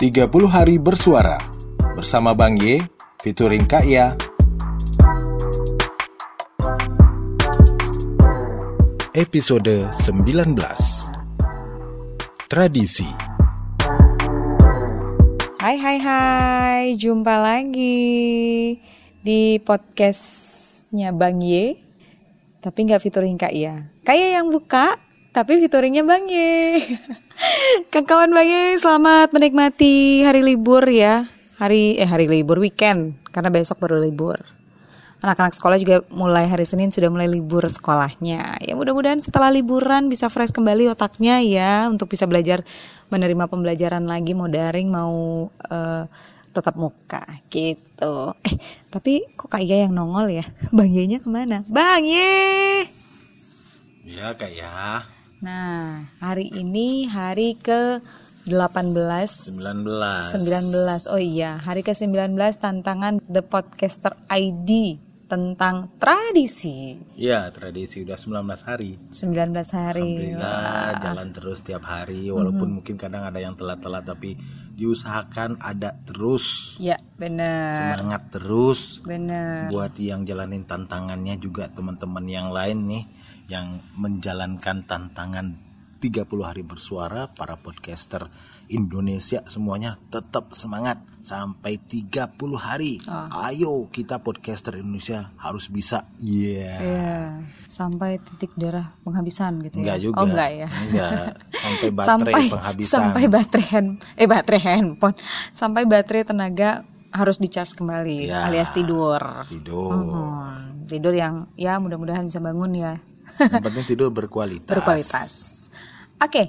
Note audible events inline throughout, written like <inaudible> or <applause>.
30 hari bersuara. Bersama Bang Y featuring Kak Ya. Episode 19 Tradisi. Hai hai hai, jumpa lagi di podcastnya Bang Y Tapi nggak featuring Kak Ya. Kak Ya yang buka, tapi featuringnya Bang Y <laughs> Kawan Bang Y, selamat menikmati hari libur ya Hari eh hari libur weekend, karena besok baru libur Anak-anak sekolah juga mulai hari Senin sudah mulai libur sekolahnya. Ya mudah-mudahan setelah liburan bisa fresh kembali otaknya ya untuk bisa belajar menerima pembelajaran lagi mau daring mau uh, tetap muka gitu. Eh tapi kok Kak Iya yang nongol ya? Bang Ye-nya ke mana? Bang Ye! Ya Kak Ya Nah hari ini hari ke 18 19 19 Oh iya hari ke 19 tantangan The Podcaster ID tentang tradisi. Ya, tradisi udah 19 hari. 19 hari. Alhamdulillah jalan terus tiap hari walaupun mm -hmm. mungkin kadang ada yang telat-telat tapi diusahakan ada terus. Ya, benar. Semangat terus. Benar. Buat yang jalanin tantangannya juga teman-teman yang lain nih yang menjalankan tantangan 30 hari bersuara para podcaster Indonesia semuanya tetap semangat sampai 30 hari. Oh. Ayo kita podcaster Indonesia harus bisa. Iya. Yeah. Yeah. Sampai titik darah penghabisan gitu enggak ya. juga. Oh enggak ya. Enggak. Sampai <laughs> baterai sampai, penghabisan. Sampai baterai hand eh baterai handphone. Sampai baterai tenaga harus dicharge kembali ya, alias tidur. Tidur. Hmm, tidur yang ya mudah-mudahan bisa bangun ya. Yang penting tidur berkualitas. Berkualitas. Oke, okay.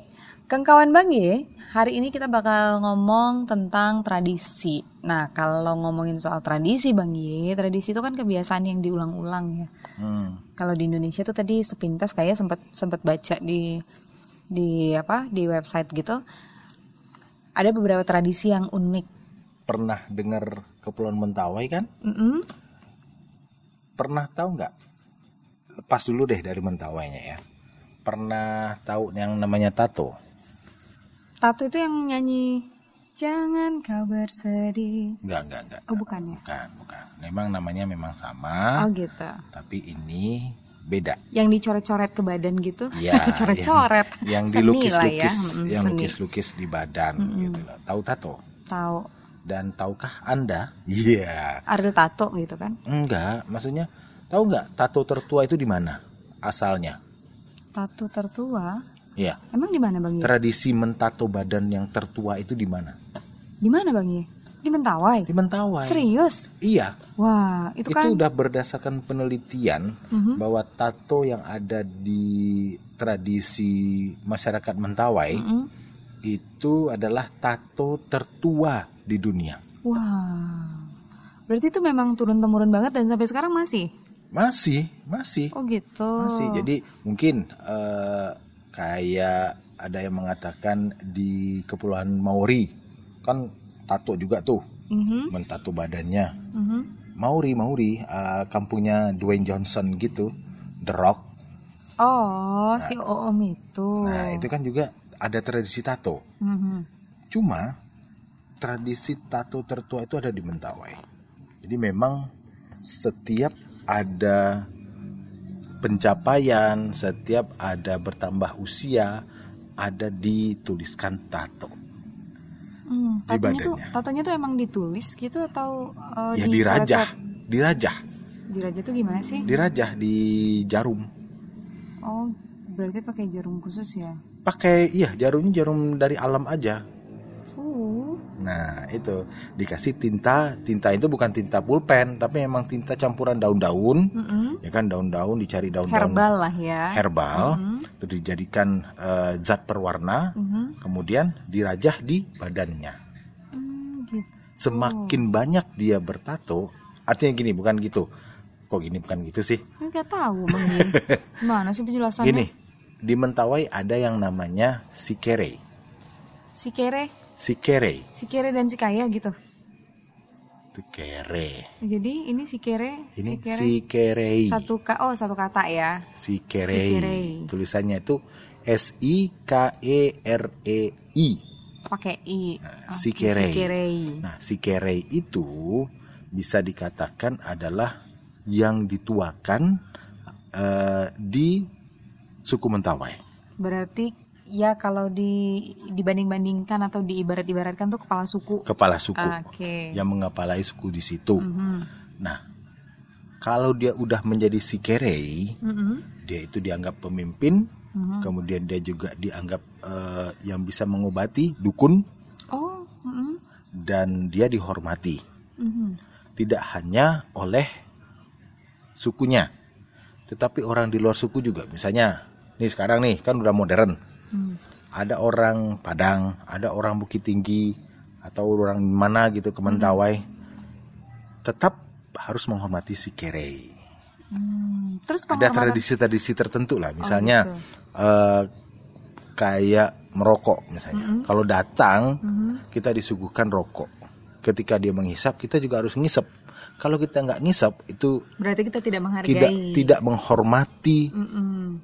Kang kawan Bang Ye, hari ini kita bakal ngomong tentang tradisi. Nah, kalau ngomongin soal tradisi Bang Ye, tradisi itu kan kebiasaan yang diulang-ulang ya. Hmm. Kalau di Indonesia tuh tadi sepintas kayak sempat sempat baca di di apa di website gitu. Ada beberapa tradisi yang unik. Pernah dengar Kepulauan Mentawai kan? Mm -mm. Pernah tahu nggak? Lepas dulu deh dari Mentawainya ya. Pernah tahu yang namanya tato? Tato itu yang nyanyi Jangan kau bersedih. Enggak, enggak, enggak. Oh, bukan ya? Bukan, bukan. Memang namanya memang sama. Oh, gitu. Tapi ini beda. Yang dicoret-coret ke badan gitu? Ya, <laughs> coret-coret. Yang, yang dilukis-lukis, ya. yang lukis-lukis di badan mm -hmm. gitu loh. Tahu tato? Tahu. Dan tahukah Anda? <laughs> Iya. Yeah. Ariel tato gitu kan? Enggak, maksudnya tahu nggak tato tertua itu di mana asalnya? Tato tertua? Iya. Emang di mana Bang Ye? Tradisi mentato badan yang tertua itu di mana? Di mana Bang Ye? Di Mentawai. Di Mentawai. Serius? Iya. Wah, itu, itu kan Itu udah berdasarkan penelitian -huh. bahwa tato yang ada di tradisi masyarakat Mentawai -huh. itu adalah tato tertua di dunia. Wah. Berarti itu memang turun temurun banget dan sampai sekarang masih? Masih, masih. Oh gitu. Masih. Jadi mungkin uh, kayak ada yang mengatakan di kepulauan Maori kan tato juga tuh mm-hmm. mentato badannya mm-hmm. Maori Maori uh, kampungnya Dwayne Johnson gitu The Rock oh nah, si Om itu nah itu kan juga ada tradisi tato mm-hmm. cuma tradisi tato tertua itu ada di Mentawai jadi memang setiap ada pencapaian, setiap ada bertambah usia, ada dituliskan tato. Hmm, di tatonya tuh tatonya tuh emang ditulis gitu atau uh, ya di dirajah, dirajah. Dirajah tuh gimana sih? Dirajah di jarum. Oh, berarti pakai jarum khusus ya? Pakai iya, jarumnya jarum dari alam aja. Nah, itu dikasih tinta. Tinta itu bukan tinta pulpen, tapi memang tinta campuran daun-daun. Mm -hmm. Ya kan daun-daun dicari daun-daun herbal lah ya. Herbal. Mm -hmm. Itu dijadikan uh, zat perwarna, mm -hmm. kemudian dirajah di badannya. Mm, gitu. Semakin banyak dia bertato, artinya gini, bukan gitu. Kok gini bukan gitu sih? Enggak tahu. <laughs> Mana sih penjelasannya? Gini, di Mentawai ada yang namanya sikere. Sikere? Si kere. Si kere dan si kaya gitu. Itu kere. Jadi ini si kere ini si kere. satu k oh satu kata ya. Si kere tulisannya itu s i k e r e i. Pakai i. Nah, sikerei. Sikerei. Nah, sikerei itu bisa dikatakan adalah yang dituakan eh, di suku Mentawai. Berarti ya kalau di dibanding-bandingkan atau diibarat-ibaratkan tuh kepala suku. Kepala suku Oke. yang mengepalai suku di situ. Mhm. Nah, kalau dia udah menjadi sikerei, Mhm. dia itu dianggap pemimpin, Mhm. kemudian dia juga dianggap eh, yang bisa mengobati dukun Oh. mhm. dan dia dihormati Mhm. tidak hanya oleh sukunya, tetapi orang di luar suku juga. Misalnya, nih sekarang nih kan udah modern, Hmm. ada orang Padang, ada orang Bukit Tinggi atau orang mana gitu ke Mentawai, tetap harus menghormati si kerei. Hmm. Terus Ada tradisi-tradisi tertentu lah, Oh, misalnya gitu. eh, kayak merokok misalnya. Mhm. Kalau datang Mhm. kita disuguhkan rokok. Ketika dia menghisap, kita juga harus ngisap. Kalau kita nggak ngisap, itu Berarti kita tidak menghargai. tidak tidak menghormati Mm-mm.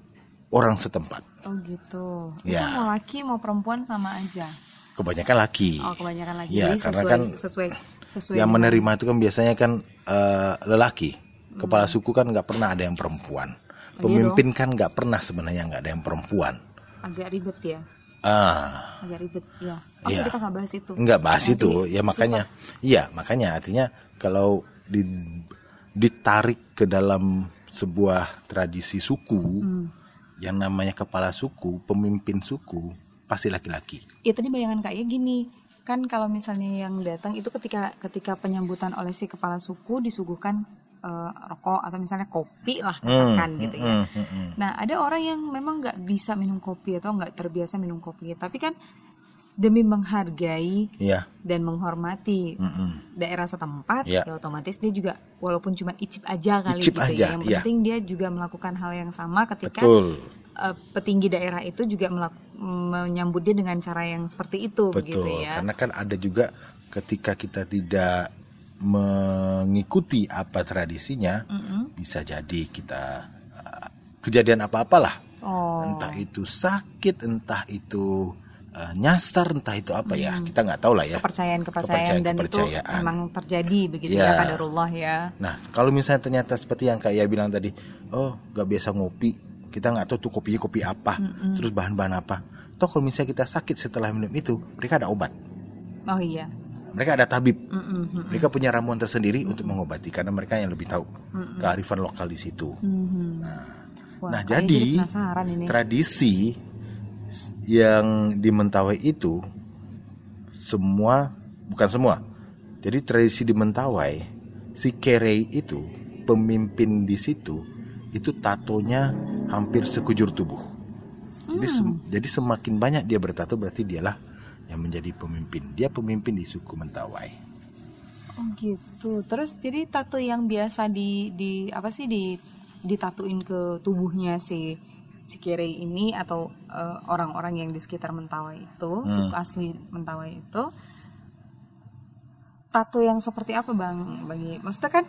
orang setempat. Oh gitu. Ya. Itu mau laki mau perempuan sama aja. Kebanyakan laki. Oh kebanyakan laki. Ya, Jadi karena sesuai, kan sesuai sesuai. yang dengan- menerima itu kan biasanya kan eh, lelaki. Kepala Hmm. suku kan nggak pernah ada yang perempuan. Oh, iya Pemimpin kan nggak pernah sebenarnya nggak ada yang perempuan. agak ribet ya. Ah, Agak ribet ya. Oh Iya. kita nggak bahas itu. nggak bahas Nanti itu. Ya makanya, iya makanya artinya kalau di- ditarik ke dalam sebuah tradisi suku Hmm. Yang namanya kepala suku, pemimpin suku pasti laki-laki. Ya tadi bayangan kak ya gini kan kalau misalnya yang datang itu ketika ketika penyambutan oleh si kepala suku disuguhkan eh, rokok atau misalnya kopi lah katakan Hmm, gitu ya. hmm, hmm, hmm. Nah, ada orang yang memang nggak bisa minum kopi atau nggak terbiasa minum kopi, tapi kan demi menghargai Iya. dan menghormati hmm, hmm. daerah setempat, Iya. ya otomatis dia juga walaupun cuma icip aja kali Icip gitu aja, ya. Yang iya. penting dia juga melakukan hal yang sama ketika Betul, eh, petinggi daerah itu juga menyambut dia dengan cara yang seperti itu betul. ya. Karena kan ada juga ketika kita tidak mengikuti apa tradisinya, Mm-mm. bisa jadi kita uh, kejadian apa-apalah. Oh. Entah itu sakit, entah itu uh, nyasar, entah itu apa ya. Hmm. Kita nggak tahu lah ya. kepercayaan-kepercayaan dan itu Kepercayaan-kepercayaan. memang terjadi begitu Ya. ya kadarullah ya. Nah, kalau misalnya ternyata seperti yang kayak bilang tadi, oh nggak biasa ngopi, kita nggak tahu tuh kopinya kopi apa, Mm-mm. terus bahan-bahan apa. Toh kalau misalnya kita sakit setelah minum itu, mereka ada obat, Oh iya. mereka ada tabib, Mm-mm, mm-mm, mereka punya ramuan tersendiri untuk mengobati karena mereka yang lebih tahu kearifan lokal di situ. Mhm. Wah, Nah, jadi. Tradisi yang di Mentawai itu semua bukan semua. Jadi tradisi di Mentawai si Kerei itu pemimpin di situ itu tatonya hampir sekujur tubuh. Jadi Hmm. sem- jadi semakin banyak dia bertato berarti dialah yang menjadi pemimpin. Dia pemimpin di suku Mentawai. Oh gitu. Terus jadi tato yang biasa di di apa sih di ditatuin ke tubuhnya si si Kirei ini atau eh, orang-orang yang di sekitar Mentawai itu, Hmm. suku asli Mentawai itu tato yang seperti apa Bang? Bagi maksudnya kan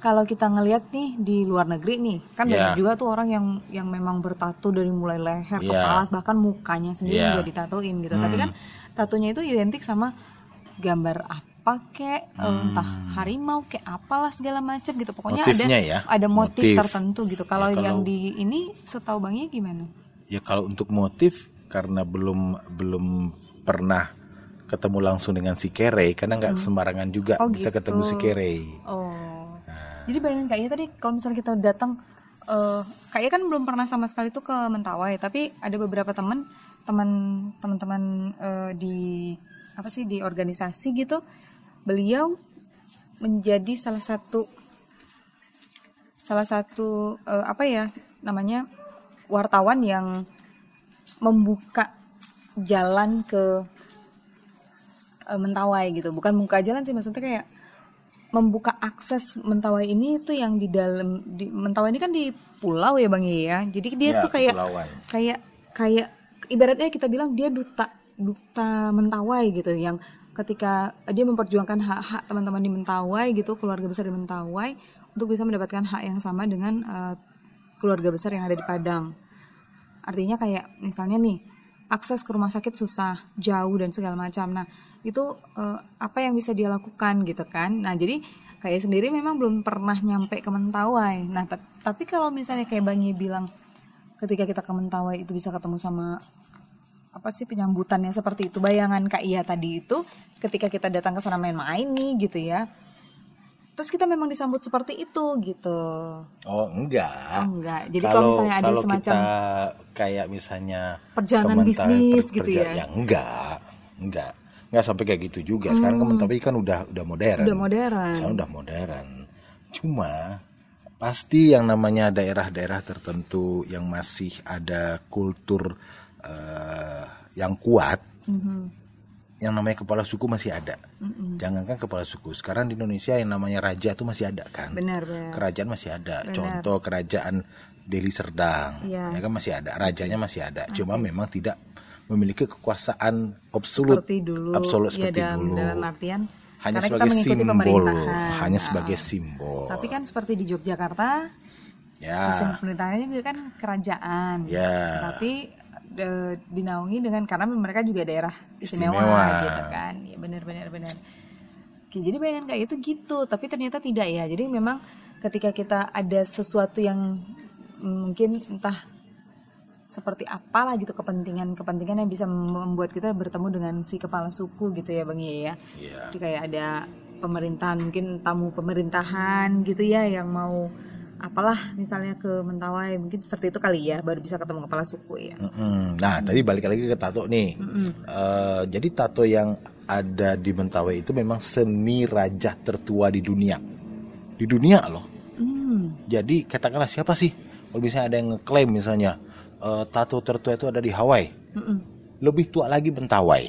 kalau kita ngelihat nih di luar negeri nih, kan Ya. banyak juga tuh orang yang yang memang bertato dari mulai leher, Ya. kepala bahkan mukanya sendiri Ya. juga ditatoin gitu. Tapi Hmm. kan tatonya itu identik sama gambar apa kek Hmm. entah harimau kek apalah segala macam gitu pokoknya Motifnya ada ya. ada motif, Motif. tertentu gitu kalau Ya, kalau- yang di ini setahu bangnya gimana Ya kalau untuk motif karena belum belum pernah ketemu langsung dengan si Kerei karena nggak sembarangan juga Oh, bisa gitu. ketemu si Kerei. oh Nah, jadi bayangin kayaknya tadi kalau misalnya kita datang eh kayaknya kan belum pernah sama sekali tuh ke Mentawai tapi ada beberapa teman teman teman-teman eh, di apa sih di organisasi gitu beliau menjadi salah satu salah satu eh, apa ya namanya wartawan yang membuka jalan ke eh, Mentawai gitu. Bukan membuka jalan sih maksudnya kayak membuka akses Mentawai ini tuh yang di dalam di Mentawai ini kan di pulau ya bang ya jadi dia ya, tuh kayak kayak kayak ibaratnya kita bilang dia duta duta Mentawai gitu yang ketika dia memperjuangkan hak-hak teman-teman di Mentawai gitu keluarga besar di Mentawai untuk bisa mendapatkan hak yang sama dengan eh, keluarga besar yang ada di Padang artinya kayak misalnya nih akses ke rumah sakit susah, jauh dan segala macam. Nah, itu eh, apa yang bisa dia lakukan gitu kan? Nah, jadi kayak sendiri memang belum pernah nyampe ke Mentawai. Nah, ta- tapi kalau misalnya kayak Bang Ye bilang ketika kita ke Mentawai itu bisa ketemu sama apa sih penyambutannya seperti itu. Bayangan Kak Iya tadi itu ketika kita datang ke sana main-main nih gitu ya. Terus kita memang disambut seperti itu gitu. Oh enggak. oh enggak. Jadi kalau, misalnya ada kalau semacam kita kayak misalnya perjalanan bisnis per- gitu ya? Ya enggak, enggak, enggak sampai kayak gitu juga. Sekarang Kementerian kan udah udah modern. udah modern. Sekarang udah modern. Cuma pasti yang namanya daerah-daerah tertentu yang masih ada kultur eh, yang kuat, Mhm. yang namanya kepala suku masih ada. Mm-mm. Jangankan kepala suku, sekarang di Indonesia yang namanya raja itu masih ada kan? benar benar Kerajaan masih ada. Benar. Contoh kerajaan Deli Serdang, Iya. ya kan masih ada. Rajanya masih ada. Cuma memang tidak memiliki kekuasaan absolut seperti dulu absolut ya seperti dalam, dulu. dalam artian hanya karena sebagai simbol, hanya Nah, sebagai simbol. tapi kan seperti di Yogyakarta sistem ya, pemerintahannya juga kan kerajaan ya. tapi eh, dinaungi dengan karena mereka juga daerah istimewa, Istimewa. gitu kan. Ya benar benar benar. Jadi bayangan kayak itu gitu. Tapi ternyata tidak ya. Jadi memang ketika kita ada sesuatu yang mungkin entah seperti apalah gitu kepentingan kepentingan yang bisa membuat kita bertemu dengan si kepala suku gitu ya bang ya. Ya. jadi kayak ada pemerintahan mungkin tamu pemerintahan gitu ya yang mau apalah misalnya ke Mentawai mungkin seperti itu kali ya baru bisa ketemu kepala suku ya. Nah, tadi balik lagi ke tato nih. Eh, jadi tato yang ada di Mentawai itu memang seni raja tertua di dunia. Di dunia loh. hmm. Jadi katakanlah siapa sih? Kalau misalnya ada yang ngeklaim misalnya eh, tato tertua itu ada di Hawaii, Mm-mm. lebih tua lagi Mentawai.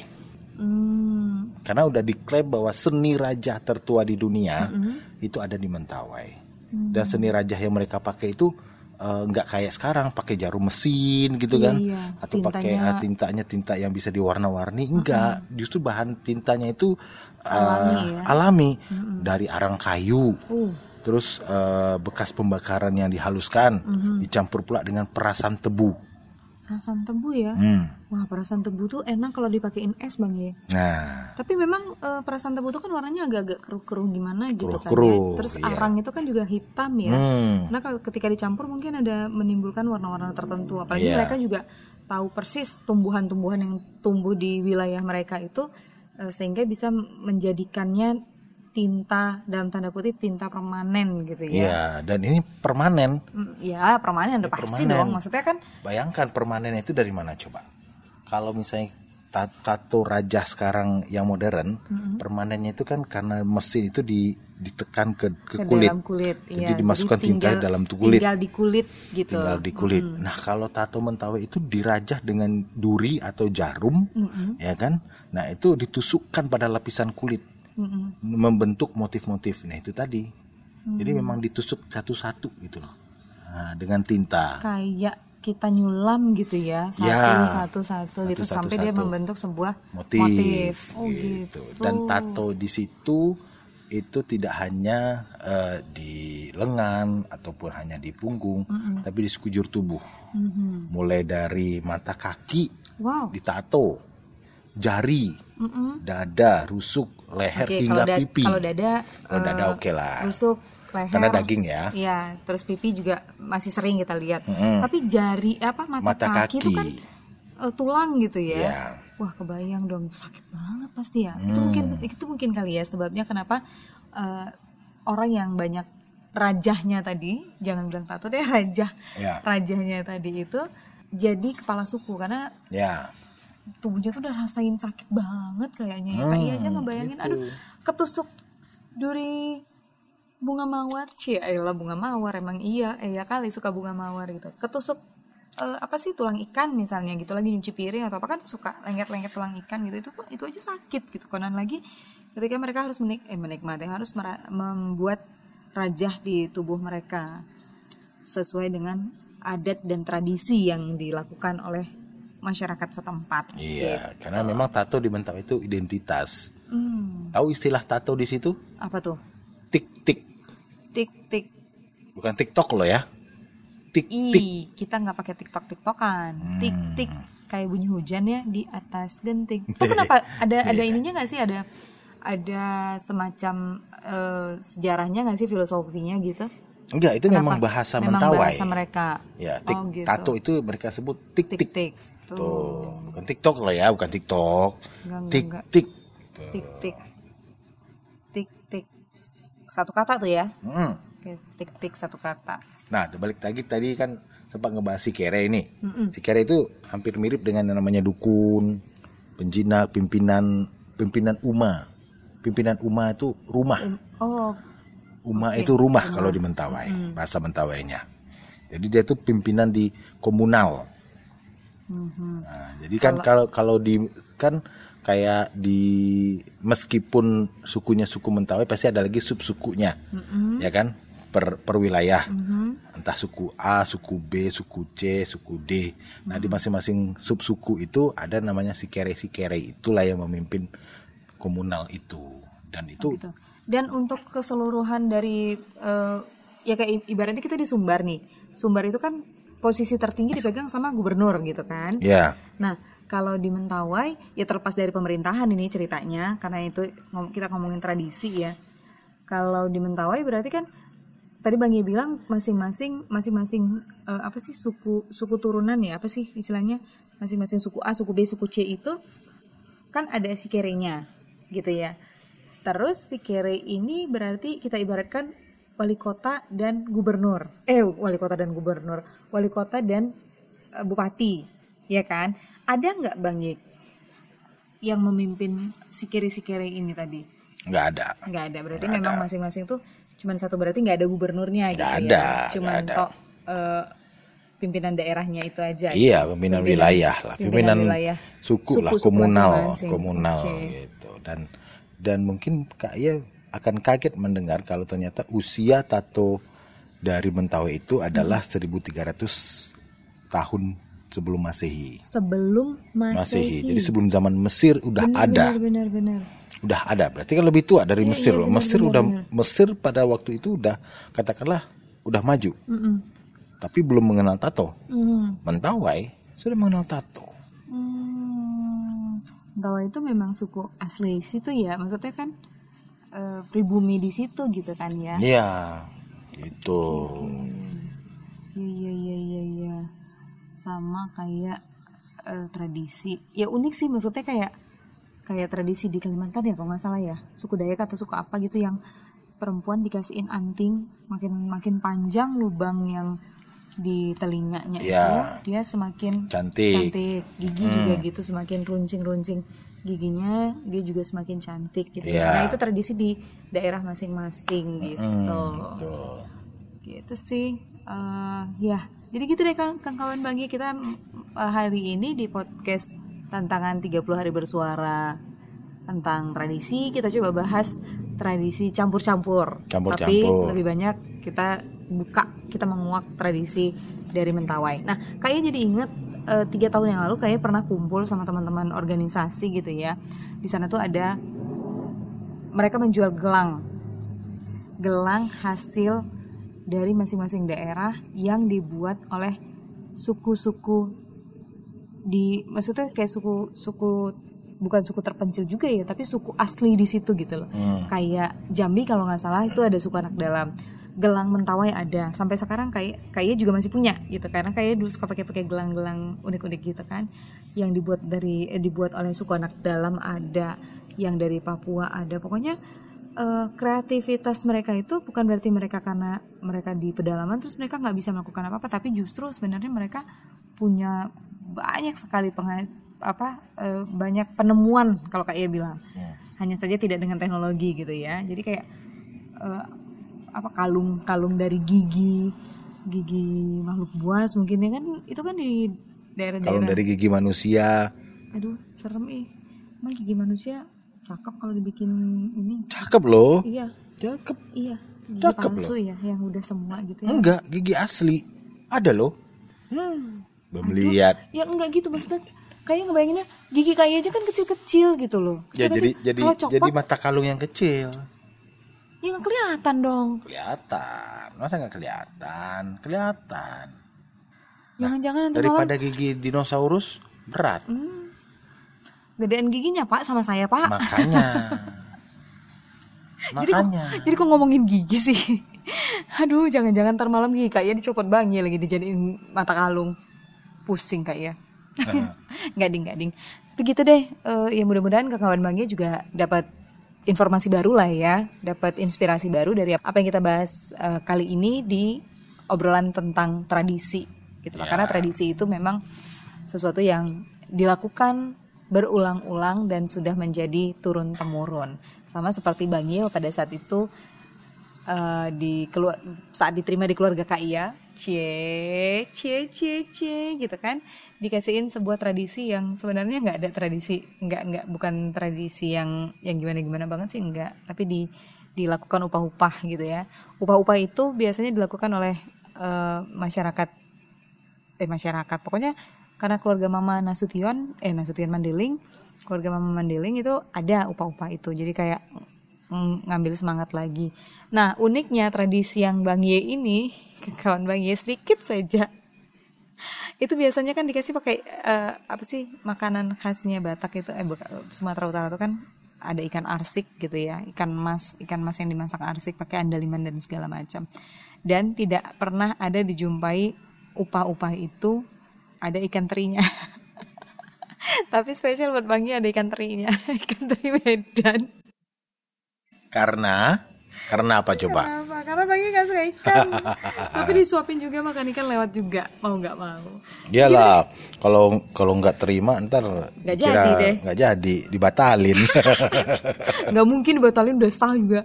Hmm. Karena udah diklaim bahwa seni raja tertua di dunia Mm-mm. itu ada di Mentawai. Hmm. Dan seni raja yang mereka pakai itu eh, nggak kayak sekarang pakai jarum mesin gitu Iya, kan, iya. atau pakai Tintanya- ah, tintanya tinta yang bisa diwarna-warni. Enggak, justru bahan tintanya itu eh, Alami ya. alami dari arang kayu. Uh. Terus eh, bekas pembakaran yang dihaluskan Mhm. dicampur pula dengan perasan tebu. Perasan tebu ya Hmm. wah perasan tebu tuh enak kalau dipakein es bang ya Nah, tapi memang eh, perasan tebu tuh kan warnanya agak-agak keruh-keruh gimana gitu Keruh-keruh, kan ya terus iya. arang itu kan juga hitam ya hmm. Karena kalau ketika dicampur mungkin ada menimbulkan warna-warna tertentu. Apalagi Iya. mereka juga tahu persis tumbuhan-tumbuhan yang tumbuh di wilayah mereka itu eh, sehingga bisa menjadikannya tinta dalam tanda kutip tinta permanen gitu ya. Iya, dan ini permanen. Mm, Ya permanen udah pasti permanen. dong. Maksudnya kan Bayangkan permanen itu dari mana coba? Kalau misalnya ta- tato raja sekarang yang modern, permanennya itu kan karena mesin itu di, ditekan ke, ke ke kulit, dalam kulit. Jadi iya. dimasukkan tinta tinggal- dalam tuh kulit. Tinggal di kulit gitu. tinggal di kulit. Nah kalau tato mentawai itu dirajah dengan duri atau jarum, Mm-mm, ya kan? Nah itu ditusukkan pada lapisan kulit, mm-mm. membentuk motif-motif. Nah itu tadi. Jadi Hmm. memang ditusuk satu-satu gitu loh, nah, dengan tinta. Kayak kita nyulam gitu ya satu Ya. satu satu gitu Satu, satu, sampai dia satu. membentuk sebuah motif, motif. Oh gitu. Dan tato di situ itu tidak hanya eh, di lengan ataupun hanya di punggung, Mm-mm. tapi di sekujur tubuh. Mhm. Mulai dari mata kaki Wow. ditato, jari, Mm-mm. dada, rusuk, leher Oke, hingga kalau da- pipi. Kalau dada, Kalau eh, dada oke lah. rusuk, leher. Karena daging ya. Iya, terus pipi juga masih sering kita lihat. Mm-mm. Tapi jari apa mata, Mata kaki, itu kaki. kan eh, tulang gitu ya. Iya. Wah, kebayang dong sakit banget pasti ya. Itu Hmm. mungkin itu mungkin kali ya sebabnya kenapa eh, orang yang banyak rajahnya tadi, jangan bilang tato deh <laughs> rajah. Ya, Rajahnya tadi itu jadi kepala suku karena ya. Tubuhnya tuh udah rasain sakit banget kayaknya ya. Iya aja Hmm, ngebayangin gitu. aduh ketusuk duri bunga mawar cie elah bunga mawar emang iya iya kali suka bunga mawar gitu ketusuk eh, apa sih tulang ikan misalnya gitu lagi nyuci piring atau apa kan suka lengket-lengket tulang ikan gitu itu itu aja sakit gitu konon lagi ketika mereka harus menik eh, menikmati harus membuat rajah di tubuh mereka sesuai dengan adat dan tradisi yang dilakukan oleh masyarakat setempat. Iya, karena memang tato di Mentawai itu identitas. Hmm, Tahu istilah tato di situ? apa tuh? Tik-tik, Tik tik. bukan TikTok loh ya. Tik-tik. Ih, kita nggak pakai tiktok tiktokan. Tik tik. kayak bunyi hujan ya di atas genting. Itu <laughs> kenapa ada ada ininya nggak sih ada ada semacam eh, sejarahnya nggak sih filosofinya gitu? Enggak, itu memang Kenapa? bahasa Memang mentawai. bahasa mereka. Ya, tik, Oh, gitu. tato itu mereka sebut tik tik. Tik-tik. Tuh, Tuh. bukan TikTok lah ya, bukan TikTok. Enggak, enggak, Tik enggak. tik. Tik-tik. Tik-tik. Satu kata tuh ya. Hmm. Oke, tik-tik satu kata. Nah, balik lagi tadi kan sempat ngebahas si kere ini. Mm-mm. Si kere itu hampir mirip dengan yang namanya dukun, penjinak, pimpinan pimpinan uma. Pimpinan uma itu rumah. Oh, Uma Oke, itu rumah rumah. kalau di Mentawai, bahasa Mentawainya. Jadi dia itu pimpinan di komunal. Mhm. Nah, jadi kan kalau kalau di kan kayak di meskipun sukunya suku Mentawai pasti ada lagi sub sukunya, Mm-mm. ya kan? Per per wilayah. Mhm. Entah suku A, suku B, suku C, suku D. Nah, di masing-masing sub suku itu ada namanya si kere si kere itulah yang memimpin komunal itu. Dan itu gitu. Dan untuk keseluruhan dari eh, ya kayak ibaratnya kita di Sumbar nih. Sumbar itu kan posisi tertinggi dipegang sama gubernur gitu kan. ya Nah, kalau di Mentawai ya terlepas dari pemerintahan ini ceritanya karena itu kita ngomongin tradisi ya. Kalau di Mentawai berarti kan tadi Bang Ye bilang masing-masing masing-masing eh, apa sih suku suku turunan ya apa sih istilahnya masing-masing suku A, suku B, suku C itu kan ada si kerenya gitu ya. Terus si kere ini berarti kita ibaratkan wali kota dan gubernur. Eh, wali kota dan gubernur, wali kota dan eh, bupati, ya kan? Ada nggak Bang Yik yang memimpin si kere ini tadi? nggak ada. Nggak ada. Berarti Nggak memang masing-masing tuh cuman satu berarti nggak ada gubernurnya gitu Nggak ya. ada, Cuman nggak ada. tok eh, pimpinan daerahnya itu aja. Iya, pimpinan, wilayah lah, pimpinan, wilayah. suku, lah, Suku-suku komunal, komunal Oke. gitu. Dan dan mungkin Ia akan kaget mendengar kalau ternyata usia tato dari Mentawai itu adalah Hmm. 1300 tahun sebelum Masehi. Sebelum Masehi. Masehi. Jadi sebelum zaman Mesir udah Benar, ada. Benar, benar, benar. Udah ada. Berarti kan lebih tua dari Iya, Mesir iya, loh. Mesir benar, udah benar. Mesir pada waktu itu udah katakanlah udah maju, Mm-mm. tapi belum mengenal tato. Hmm. Mentawai sudah mengenal tato. Hmm. Mentawai itu memang suku asli situ ya, maksudnya kan eh, pribumi di situ gitu kan ya. Iya, gitu. Iya iya iya iya iya. Sama kayak eh, tradisi. Ya unik sih maksudnya kayak kayak tradisi di Kalimantan ya kalau nggak salah ya. Suku Dayak atau suku apa gitu yang perempuan dikasihin anting makin makin panjang lubang yang di telinganya Iya. itu dia semakin Cantik. cantik gigi juga gitu semakin runcing-runcing giginya dia juga semakin cantik gitu Iya. nah itu tradisi di daerah masing-masing gitu Tuh. gitu sih Eh, ya jadi gitu deh kang, kang kawan bagi kita eh, hari ini di podcast tantangan 30 hari bersuara tentang tradisi kita coba bahas tradisi Campur-campur. tapi lebih banyak kita buka kita menguak tradisi dari Mentawai nah kayaknya jadi inget eh, tiga tahun yang lalu kayak pernah kumpul sama teman-teman organisasi gitu ya. Di sana tuh ada mereka menjual gelang. Gelang hasil dari masing-masing daerah yang dibuat oleh suku-suku di maksudnya kayak suku suku bukan suku terpencil juga ya tapi suku asli di situ gitu loh. Hmm. kayak Jambi kalau nggak salah itu ada suku anak dalam gelang mentawai ada. Sampai sekarang kayak kayak juga masih punya gitu. Karena kayak dulu suka pakai pakai gelang-gelang unik-unik gitu kan. Yang dibuat dari eh, dibuat oleh suku anak dalam ada. Yang dari Papua ada. Pokoknya eh, kreativitas mereka itu bukan berarti mereka karena mereka di pedalaman terus mereka nggak bisa melakukan apa-apa. Tapi justru sebenarnya mereka punya banyak sekali penga- apa eh, banyak penemuan kalau kayak bilang. Hmm. hanya saja tidak dengan teknologi gitu ya. Jadi kayak eh, apa kalung kalung dari gigi gigi makhluk buas mungkin ya kan itu kan di daerah-daerah dari gigi manusia, aduh serem ih emang gigi manusia cakep kalau dibikin ini cakep loh. iya Cakep. iya gigi Cakep palsu ya yang udah semua gitu ya Enggak, gigi asli. Ada loh. Hmm. Belum lihat. ya enggak gitu maksudnya kayak ngebayanginnya gigi kayak aja kan kecil-kecil gitu loh Ya jadi jadi jadi mata kalung yang kecil. Ya nggak kelihatan dong Kelihatan. Masa nggak kelihatan? Kelihatan. jangan-jangan nanti malam Daripada gigi dinosaurus berat Gedean giginya pak sama saya pak. makanya <laughs> jadi kok, makanya jadi kok ngomongin gigi sih? <laughs> Aduh jangan-jangan ntar malam gigi kak ya dicopot bangi lagi dijadiin mata kalung. Pusing kak ya. nggak <laughs> ding nggak ding. Begitu deh. eh, ya mudah-mudahan kawan Bangnya juga dapat informasi baru lah ya, dapat inspirasi baru dari apa yang kita bahas eh, kali ini di obrolan tentang tradisi gitu loh. Ya. Karena tradisi itu memang sesuatu yang dilakukan berulang-ulang dan sudah menjadi turun temurun. Sama seperti Bang Yeo pada saat itu eh, di keluar saat diterima di keluarga Kak Iya, cie cie cie cie gitu kan, dikasihin sebuah tradisi yang sebenarnya nggak ada tradisi, nggak nggak bukan tradisi yang yang gimana gimana banget sih nggak, tapi di dilakukan upah-upah gitu ya. Upah-upah itu biasanya dilakukan oleh eh, masyarakat eh masyarakat. Pokoknya karena keluarga Mama Nasution eh Nasution Mandeling keluarga Mama Mandeling itu ada upah-upah itu. Jadi kayak ngambil semangat lagi. Nah uniknya tradisi yang Bang Ye ini <laughs> kawan Bang Ye sedikit saja itu biasanya kan dikasih pakai eh, apa sih makanan khasnya Batak itu eh Sumatera Utara itu kan ada ikan arsik gitu ya ikan mas ikan mas yang dimasak arsik pakai andaliman dan segala macam. Dan tidak pernah ada dijumpai upah-upah itu ada ikan terinya. <laughs> Tapi spesial buat Bang Yi ada ikan terinya <laughs> ikan teri Medan. Karena karena apa coba Kenapa? Karena Bang Yi gak suka ikan <laughs> Tapi disuapin juga makan ikan lewat juga Mau gak mau Iyalah, kalau kalau nggak terima ntar Nggak jadi deh. nggak jadi, dibatalin. <laughs> Gak mungkin batalin udah setahun juga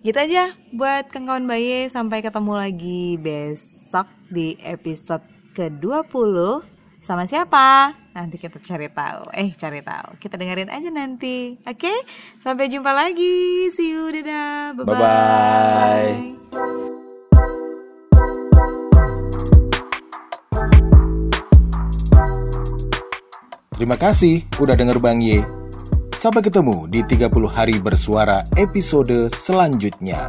Gitu aja buat kawan Baye Sampai ketemu lagi besok di episode ke-20 Sama siapa? Nanti kita cari tahu. Eh, cari tahu. Kita dengerin aja nanti. Oke? Sampai jumpa lagi. See you. Dadah. Bye-bye. Bye-bye. Terima kasih udah denger Bang Ye. Sampai ketemu di 30 hari bersuara episode selanjutnya.